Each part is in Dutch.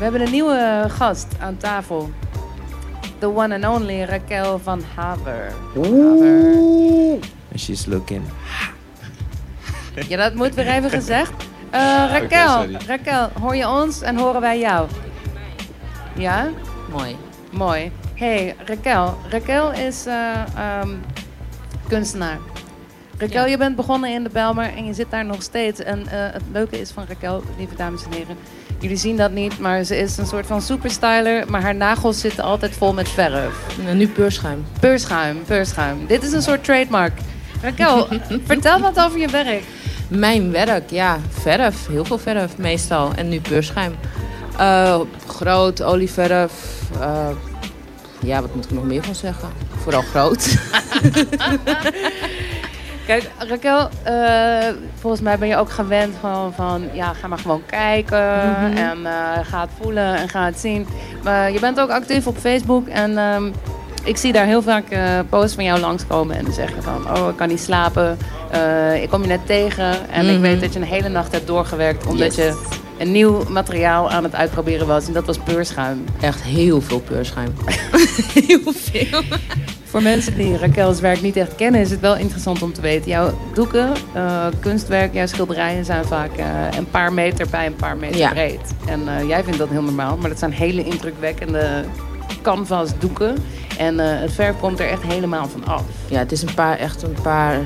We hebben een nieuwe gast aan tafel. The one and only Raquel van Haver. And she's looking. Ja, dat moet weer even gezegd. Eh, Oké, Raquel. Raquel, hoor je ons en horen wij jou? Ja? Mooi. Mooi. Hey, Raquel. Raquel is eh, ehm, kunstenaar. Raquel, Ja. je bent begonnen in de Belmer en je zit daar nog steeds. En eh, het leuke is van Raquel, lieve dames en heren, jullie zien dat niet, maar ze is een soort van superstyler, maar haar nagels zitten altijd vol met verf. En nu peurschuim. Peurschuim, peurschuim. Dit is een soort trademark. Raquel, vertel wat over je werk. Mijn werk, ja, verf. Heel veel verf meestal. En nu peurschuim. Eh, groot, olieverf. eh, ja, wat moet ik nog meer van zeggen? Vooral groot. Kijk, Raquel, eh, volgens mij ben je ook gewend gewoon van, ja, ga maar gewoon kijken Mhm. en eh, ga het voelen en ga het zien. Maar je bent ook actief op Facebook en ehm, ik zie daar heel vaak eh, posts van jou langskomen en dan zeg je van, oh, ik kan niet slapen, ik kom je net tegen en ik Mhm. weet dat je een hele nacht hebt doorgewerkt omdat Yes. je een nieuw materiaal aan het uitproberen was en dat was peurschuim. Echt heel veel peurschuim. heel veel. Voor mensen die Raquel's werk niet echt kennen, is het wel interessant om te weten. Jouw doeken, eh, kunstwerk, jouw schilderijen zijn vaak eh, een paar meter bij een paar meter Ja. breed. En eh, jij vindt dat heel normaal, maar dat zijn hele indrukwekkende canvas doeken. En het verf komt er echt helemaal van af. Ja, het is een paar, echt een paar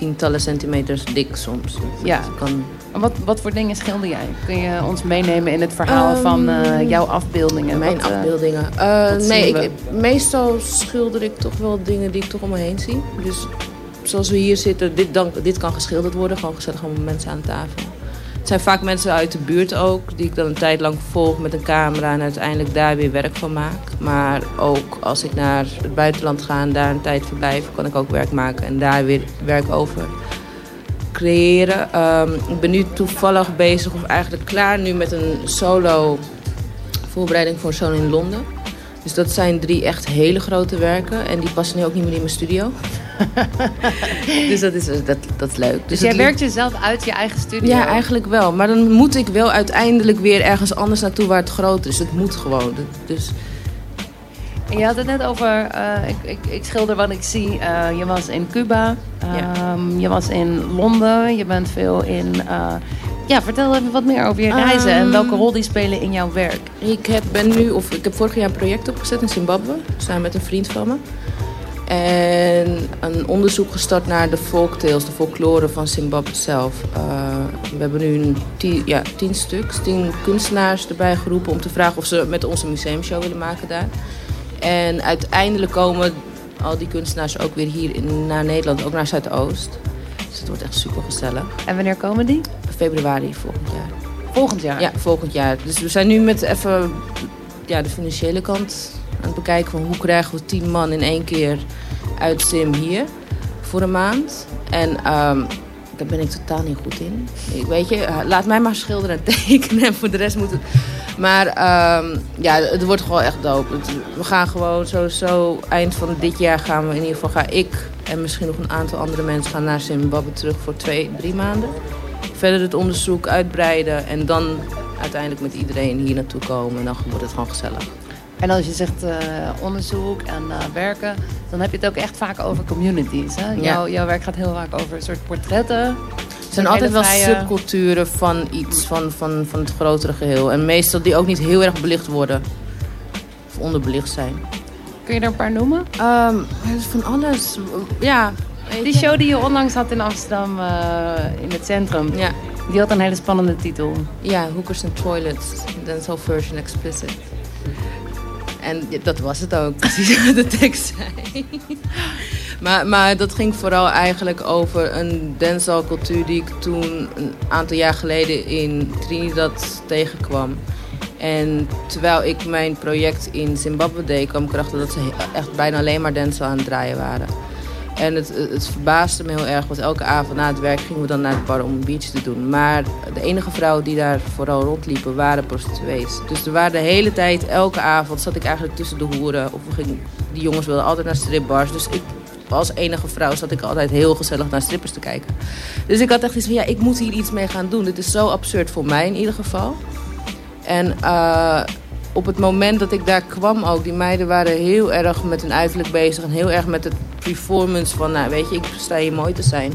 tientallen centimeters dik soms. Ja. Kan wat, wat voor dingen schilder jij? Kun je ons meenemen in het verhaal Ehm, van eh, jouw afbeeldingen? Mijn Wat, eh, afbeeldingen. Eh, nee, ik, meestal schilder ik toch wel dingen die ik toch om me heen zie. Dus zoals we hier zitten, dit, dan, dit kan geschilderd worden. Gewoon gezellig allemaal mensen aan tafel. Het zijn vaak mensen uit de buurt ook, die ik dan een tijd lang volg met een camera en uiteindelijk daar weer werk van maak. Maar ook als ik naar het buitenland ga en daar een tijd verblijf, kan ik ook werk maken en daar weer werk over creëren. Ehm, ik ben nu toevallig bezig, of eigenlijk klaar nu met een solo voorbereiding voor een in Londen. Dus dat zijn drie echt hele grote werken. En die passen nu ook niet meer in mijn studio. dus dat is, dat, dat is leuk. Dus het jij werkt jezelf uit je eigen studio? Ja, eigenlijk wel. Maar dan moet ik wel uiteindelijk weer ergens anders naartoe waar het groot is. Het moet gewoon. Dus En je had het net over, eh, ik, ik, ik schilder wat ik zie. Eh, je was in Cuba, Ja. Ehm, je was in Londen, je bent veel in... eh, ja, vertel even wat meer over je reizen en Ehm, welke rol die spelen in jouw werk. Ik heb, ben nu, of ik heb vorig jaar een project opgezet in Zimbabwe, samen met een vriend van me. En een onderzoek gestart naar de folktales, de folklore van Zimbabwe zelf. Eh, we hebben nu een tien, ja, tien stuks, tien kunstenaars erbij geroepen om te vragen of ze met ons een museumshow willen maken daar. En uiteindelijk komen al die kunstenaars ook weer hier in, naar Nederland, ook naar Zuidoost. Dus het wordt echt super gezellig. En wanneer komen die? Februari volgend jaar. Volgend jaar. Ja, volgend jaar. Dus we zijn nu met even ja, de financiële kant aan het bekijken van hoe krijgen we tien man in één keer uit Sim hier voor een maand. En ehm, daar ben ik totaal niet goed in. Ik weet je, laat mij maar schilderen en tekenen en voor de rest moet het. Maar ehm, ja, het wordt gewoon echt. Het- We gaan gewoon sowieso eind van dit jaar gaan we in ieder geval ga ik en misschien nog een aantal andere mensen gaan naar Zimbabwe terug voor twee, drie maanden verder het onderzoek uitbreiden en dan uiteindelijk met iedereen hier naartoe komen. En dan wordt het gewoon gezellig. En als je zegt eh, onderzoek en eh, werken, dan heb je het ook echt vaak over communities. Hè? Ja. Jouw, jouw werk gaat heel vaak over een soort portretten. Er zijn altijd wel vrije- subculturen van iets, van, van, van het grotere geheel. En meestal die ook niet heel erg belicht worden. Of onderbelicht zijn. Kun je er een paar noemen? Ehm, het van alles. Ja. Die show die je onlangs had in Amsterdam eh, in het centrum, Ja, die had een hele spannende titel. ja, hookers and toilets. Dan zo version explicit. En dat was het ook, precies wat de tekst zei. Maar, maar dat ging vooral eigenlijk over een dancehall cultuur die ik toen een aantal jaar geleden in Trinidad tegenkwam. En terwijl ik mijn project in Zimbabwe deed, kwam ik erachter dat ze echt bijna alleen maar dancehall aan het draaien waren. En het, het verbaasde me heel erg, want elke avond na het werk gingen we dan naar het bar om een beach te doen. Maar de enige vrouwen die daar vooral rondliepen waren prostituees. Dus er waren de hele tijd, elke avond, zat ik eigenlijk tussen de hoeren. Of we gingen, die jongens wilden altijd naar stripbars. Dus ik, als enige vrouw zat ik altijd heel gezellig naar strippers te kijken. Dus ik had echt iets van, ja, ik moet hier iets mee gaan doen. Dit is zo absurd voor mij in ieder geval. En uh, op het moment dat ik daar kwam ook, die meiden waren heel erg met hun uiterlijk bezig. En heel erg met het performance van, nou weet je, ik sta hier mooi te zijn.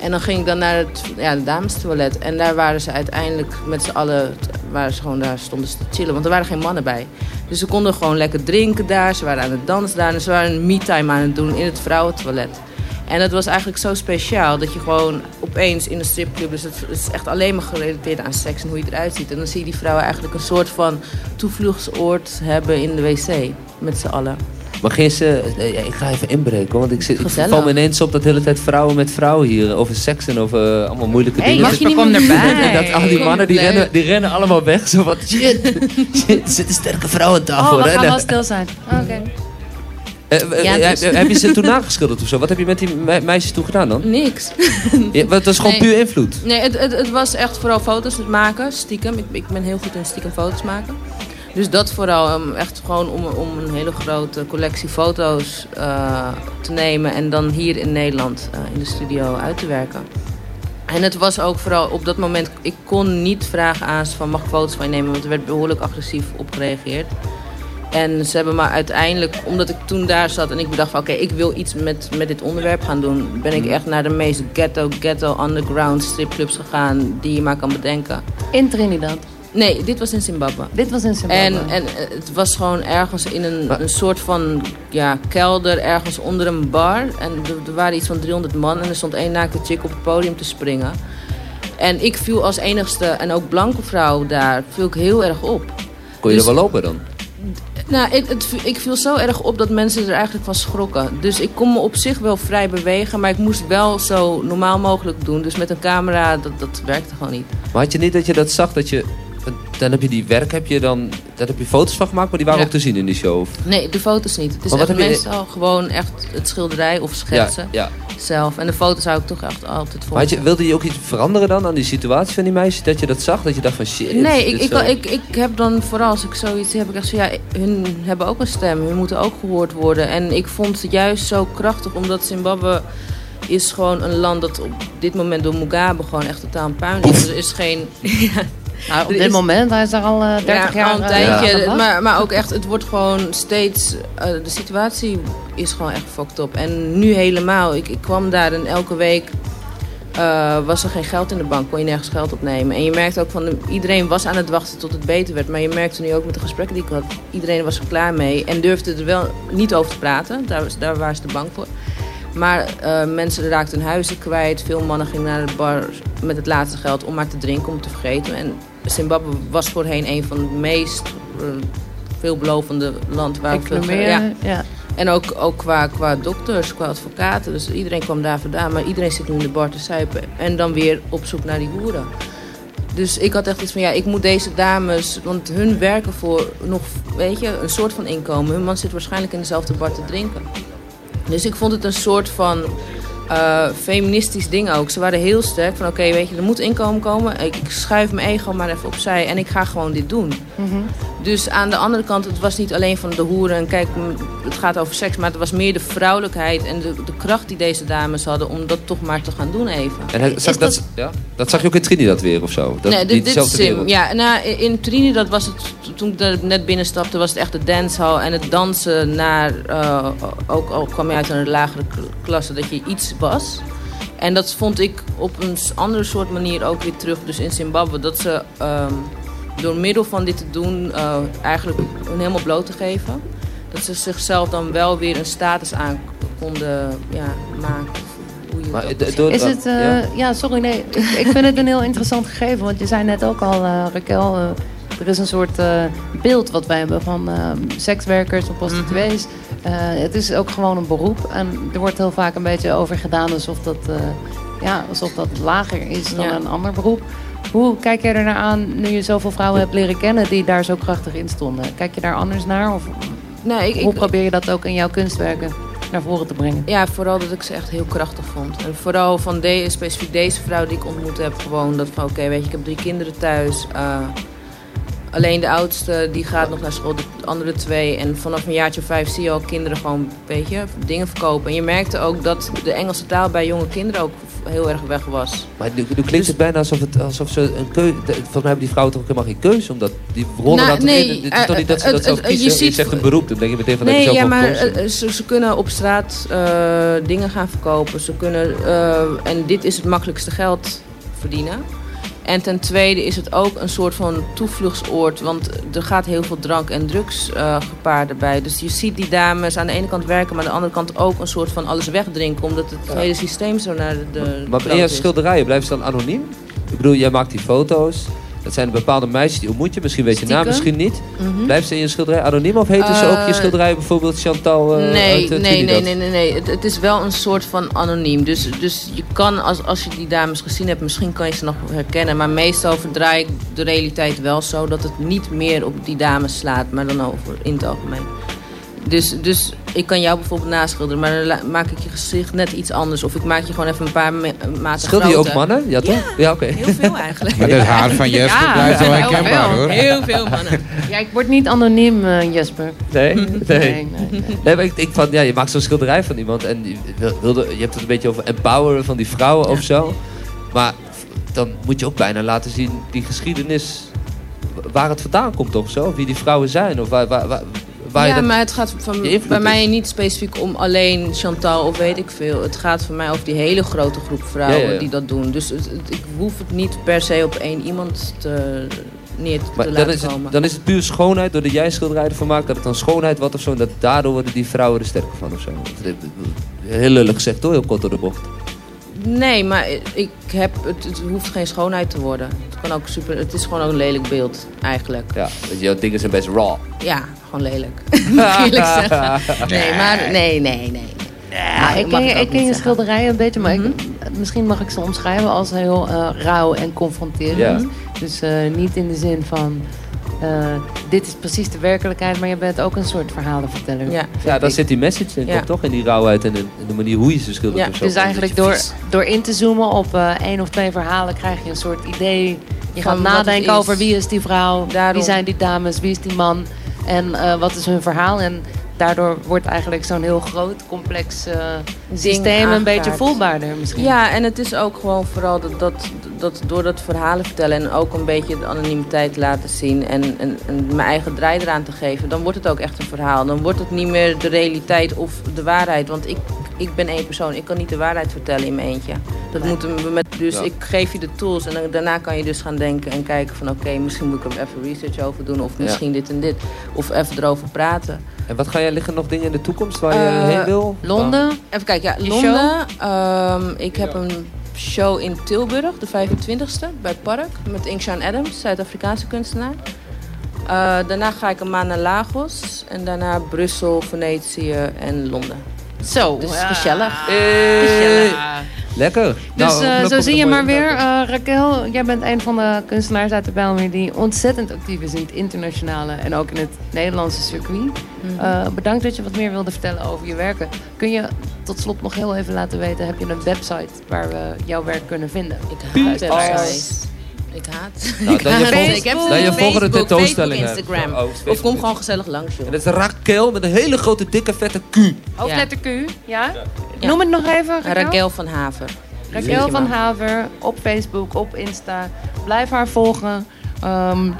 En dan ging ik dan naar het ja, damestoilet. En daar waren ze uiteindelijk met z'n allen, waren ze gewoon daar stonden ze te chillen. Want er waren geen mannen bij. Dus ze konden gewoon lekker drinken daar. Ze waren aan het dansen daar. En ze waren een me-time aan het doen in het vrouwentoilet. En dat was eigenlijk zo speciaal dat je gewoon opeens in een stripclub... dus het is echt alleen maar gerelateerd aan seks en hoe je eruit ziet. En dan zie je die vrouwen eigenlijk een soort van toevluchtsoord hebben in de wc. Met z'n allen. Maar geen ze... ik ga even inbreken, want ik, zit, ik val me ineens op dat de hele tijd vrouwen met vrouwen hier... over seks en over allemaal moeilijke Hey, dingen. mag je niet meer- erbij. En dat al die mannen die rennen, die rennen allemaal weg. Zo van, shit, shit, er zit een sterke vrouw aan tafel. Oh, we gaan wel stil zijn. Oké. Eh, eh, Ja, heb- dus- Heb je ze toen nageschilderd of zo? Wat heb je met die me- meisjes toen gedaan dan? Niks. Ja, dat is gewoon Nee. puur invloed. Nee, het, het, het was echt vooral foto's maken, stiekem. Ik, ik ben heel goed in stiekem foto's maken. Dus dat vooral, echt gewoon om, om een hele grote collectie foto's eh, te nemen en dan hier in Nederland eh, in de studio uit te werken. En het was ook vooral op dat moment, ik kon niet vragen aan ze van mag ik foto's van je nemen, want er werd behoorlijk agressief op gereageerd. En ze hebben me uiteindelijk, omdat ik toen daar zat en ik bedacht van oké, ik wil iets met, met dit onderwerp gaan doen, ben ik echt naar de meest ghetto, ghetto, underground stripclubs gegaan die je maar kan bedenken. In Trinidad. Nee, dit was in Zimbabwe. Dit was in Zimbabwe. En, en eh, het was gewoon ergens in een, een soort van ja, kelder, ergens onder een bar. En er, er waren iets van 300 man en er stond één naakte chick op het podium te springen. En ik viel als enigste, en ook blanke vrouw daar, viel ik heel erg op. Kon je Dus- er wel lopen dan? Nou, ik, het, ik viel zo erg op dat mensen er eigenlijk van schrokken. Dus ik kon me op zich wel vrij bewegen, maar ik moest wel zo normaal mogelijk doen. Dus met een camera, dat, dat werkte gewoon niet. Maar had je niet dat je dat zag, dat je... Dan heb je die werk, heb je dan... Daar heb je foto's van gemaakt, maar die waren Ja. ook te zien in die show. Nee, de foto's niet. Het is echt heb je- meestal gewoon echt het schilderij of schetsen ja. zelf. En de foto's hou ik toch echt altijd voor. Maar je, wilde je ook iets veranderen dan aan die situatie van die meisjes? Dat je dat zag, dat je dacht van shit. Nee, ik, ik, ik, ik heb dan vooral als ik zoiets heb, ik echt zo, ja, hun hebben ook een stem, hun moeten ook gehoord worden. En ik vond het juist zo krachtig, omdat Zimbabwe is gewoon een land dat op dit moment door Mugabe gewoon echt totaal een puin is. Er is geen... Nou, op dit is- moment, hij is daar al eh 30 ja, jaar al een eh, tijdje. Maar, maar ook echt, het wordt gewoon steeds... eh, de situatie is gewoon echt fucked up. En nu helemaal. Ik, ik kwam daar en elke week was er geen geld in de bank. Kon je nergens geld opnemen. En je merkt ook van, iedereen was aan het wachten tot het beter werd. Maar je merkte nu ook met de gesprekken die ik had. Iedereen was er klaar mee. En durfde er wel niet over te praten. Daar, was- daar waren ze te bang voor. Maar mensen raakten hun huizen kwijt. Veel mannen gingen naar de bar met het laatste geld om maar te drinken, om te vergeten. En Zimbabwe was voorheen een van de meest eh, veelbelovende landen waar veel ja. ja. En ook, ook qua, qua dokters, qua advocaten. Dus iedereen kwam daar vandaan. Maar iedereen zit nu in de bar te suipen. En dan weer op zoek naar die hoeren. Dus ik had echt iets van, ja, ik moet deze dames... Want hun werken voor nog, weet je, een soort van inkomen. Hun man zit waarschijnlijk in dezelfde bar te drinken. Dus ik vond het een soort van eh, feministisch ding ook. Ze waren heel sterk van, oké, weet je, er moet inkomen komen. Ik, schuif mijn ego maar even opzij en ik ga gewoon dit doen. Mhm. Dus aan de andere kant, het was niet alleen van de hoeren en kijk, het gaat over seks, maar het was meer de vrouwelijkheid en de, de kracht die deze dames hadden om dat toch maar te gaan doen even. En hij- zag, Is dat, dat- ja? dat zag je ook in Trinidad weer of zo? Dat, nee, dit, dit is diezelfde Sim. Ja, nou, in Trinidad was het, toen ik er net binnenstapte, was het echt de dancehall en het dansen naar, eh, ook al kwam je uit een lagere klasse, dat je iets was. En dat vond ik op een andere soort manier ook weer terug, dus in Zimbabwe, dat ze ehm, door middel van dit te doen, eh, eigenlijk hun helemaal bloot te geven. Dat ze zichzelf dan wel weer een status aan konden ja, maken. of Hoe je Maar, Is het, eh, ja. ja. sorry, nee. Ik, vind het een heel interessant gegeven. Want je zei net ook al, eh, Raquel, eh, er is een soort eh, beeld wat wij hebben van eh, sekswerkers of prostituees. Eh, het is ook gewoon een beroep. En er wordt heel vaak een beetje over gedaan alsof dat, eh, ja, alsof dat lager is dan Ja. een ander beroep. Hoe kijk jij er naar aan nu je zoveel vrouwen hebt leren kennen die daar zo krachtig in stonden? Kijk je daar anders naar? Of Nee, ik, hoe ik, probeer je dat ook in jouw kunstwerken naar voren te brengen? Ja, vooral dat ik ze echt heel krachtig vond. En vooral van de, specifiek deze vrouw die ik ontmoet heb, gewoon dat van oké, weet je, ik heb drie kinderen thuis. eh, alleen de oudste die gaat nog naar school, de andere twee. En vanaf een jaartje of vijf zie je al kinderen gewoon, weet je, dingen verkopen. En je merkte ook dat de Engelse taal bij jonge kinderen ook heel erg weg was. Maar nu, nu klinkt het bijna alsof, het, alsof ze een keuze... Volgens mij hebben die vrouwen toch ook helemaal geen keuze. Omdat die rollen Nou, dat nee, in. Het is toch niet dat ze eh, dat zelf eh, eh, je kiezen? Je, ziet- zegt een beroep, dan denk je meteen van dat je Nee, zelf ja, maar eh, ze, ze kunnen op straat eh, dingen gaan verkopen. Ze kunnen, eh, en dit is het makkelijkste geld verdienen. En ten tweede is het ook een soort van toevluchtsoord. Want er gaat heel veel drank en drugs eh, gepaard erbij. Dus je ziet die dames aan de ene kant werken, maar aan de andere kant ook een soort van alles wegdrinken. Omdat het hele systeem zo naar de. Maar kloot in je schilderijen blijven ze dan anoniem? Ik bedoel, jij maakt die foto's. Dat zijn bepaalde meisjes die ontmoet je. Misschien weet je naam, misschien niet. Mhm. Blijven ze in je schilderij anoniem? Of heten ze ook je Eh, schilderijen bijvoorbeeld Chantal eh, nee, uit, eh, nee, nee, nee, nee. Het, het is wel een soort van anoniem. Dus, dus je kan, als, als je die dames gezien hebt, misschien kan je ze nog herkennen. Maar meestal verdraai ik de realiteit wel zo dat het niet meer op die dames slaat, maar dan over in het algemeen. Dus, dus ik kan jou bijvoorbeeld naschilderen, maar dan maak ik je gezicht net iets anders. Of ik maak je gewoon even een paar me- maten Schilder je ook mannen? Ja, toch? Ja, oké. Heel veel eigenlijk. Maar het haar van Jesper Ja, blijft wel heel herkenbaar veel. hoor. Heel veel mannen. Ja, ik word niet anoniem, eh, Jesper. Nee? Nee. Nee, nee, nee. Nee, maar ik denk van, ja, je maakt zo'n schilderij van iemand en je, wil- wilde, je hebt het een beetje over empoweren van die vrouwen of zo. Maar dan moet je ook bijna laten zien die geschiedenis, waar het vandaan komt of zo. Of wie die vrouwen zijn of waar, waar, waar, waar je ja, dat... maar het gaat van, bij is. mij niet specifiek om alleen Chantal of weet ik veel. Het gaat voor mij over die hele grote groep vrouwen Ja, ja, ja. die dat doen. Dus het- het- ik hoef het niet per se op één iemand te, neer te Maar dan laten is, het, komen. dan is het puur schoonheid, doordat jij schilderij ervan maakt, dat het dan schoonheid wordt of zo. En dat daardoor worden die vrouwen er sterker van of zo. Heel lullig gezegd hoor, heel kort door de bocht. Nee, maar ik heb, het, het hoeft geen schoonheid te worden. Het, kan ook super, het is gewoon ook een lelijk beeld, eigenlijk. Ja, jouw dingen zijn best raw. Ja, gewoon lelijk. Eerlijk zeggen. Nee, maar nee, nee, nee. Ja, ik ken je, ik ken je schilderijen een beetje, maar ik, misschien mag ik ze omschrijven als heel eh, rauw en confronterend. Dus eh, niet in de zin van, eh, dit is precies de werkelijkheid, maar je bent ook een soort verhalenverteller. Ja. Ja, daar ik. zit die message in, Ja. toch? In die rauwheid en in, in de manier hoe je ze schildert Ja, of zo. Dus eigenlijk door, vies- door in te zoomen op eh één of twee verhalen krijg je een soort idee. Je gaat nadenken over wie is die vrouw, Daarom. wie zijn die dames, wie is die man en eh, wat is hun verhaal. En daardoor wordt eigenlijk zo'n heel groot, complex eh, systeem een beetje voelbaarder misschien. Ja, en het is ook gewoon vooral dat, dat, dat door dat verhalen vertellen en ook een beetje de anonimiteit laten zien en, en, en mijn eigen draai eraan te geven, dan wordt het ook echt een verhaal. Dan wordt het niet meer de realiteit of de waarheid. Want ik, ik ben één persoon, ik kan niet de waarheid vertellen in mijn eentje. Dat moeten we met, dus Ja. ik geef je de tools en dan, daarna kan je dus gaan denken en kijken van oké, misschien moet ik er even research over doen of Ja. misschien dit en dit. Of even erover praten. En wat ga jij liggen nog dingen in de toekomst waar je Eh, heen wil? Londen, Even kijken, ja, Je Londen. Ehm, ik heb een show in Tilburg, de 25e, bij het Park. Met Inkshan Adams, Zuid-Afrikaanse kunstenaar. Eh, daarna ga ik een maand naar Lagos. En daarna Brussel, Venetië en Londen. Zo. Dus ja. gezellig. Hey. Lekker. Dus Nou, eh, zo zie je maar weer, eh, Raquel, jij bent een van de kunstenaars uit de Bijlmer die ontzettend actief is in het internationale en ook in het Nederlandse circuit. Mhm. Eh, bedankt dat je wat meer wilde vertellen over je werken. Kun je tot slot nog heel even laten weten, heb je een website waar we jouw werk kunnen vinden? Ik haat Piet. websites. Ik haat. Nou, ik dan je haat- volgende- ik heb je op volgende Facebook, tentoonstelling Facebook, hebt. Instagram. Oh, Facebook, of kom gewoon gezellig langs, joh. En dat is Raquel met een hele grote, dikke, vette Q. Hoofdletter Q, ja? Ja. Noem het nog even, Raquel. Raquel van Haver. Raquel van. Haver op Facebook, op Insta. Blijf haar volgen. Um,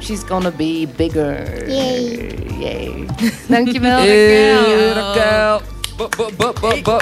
she's gonna be bigger. Yay. Yay. Dankjewel, Hey, Raquel. Raquel. Bo, bo, bo, bo, bo.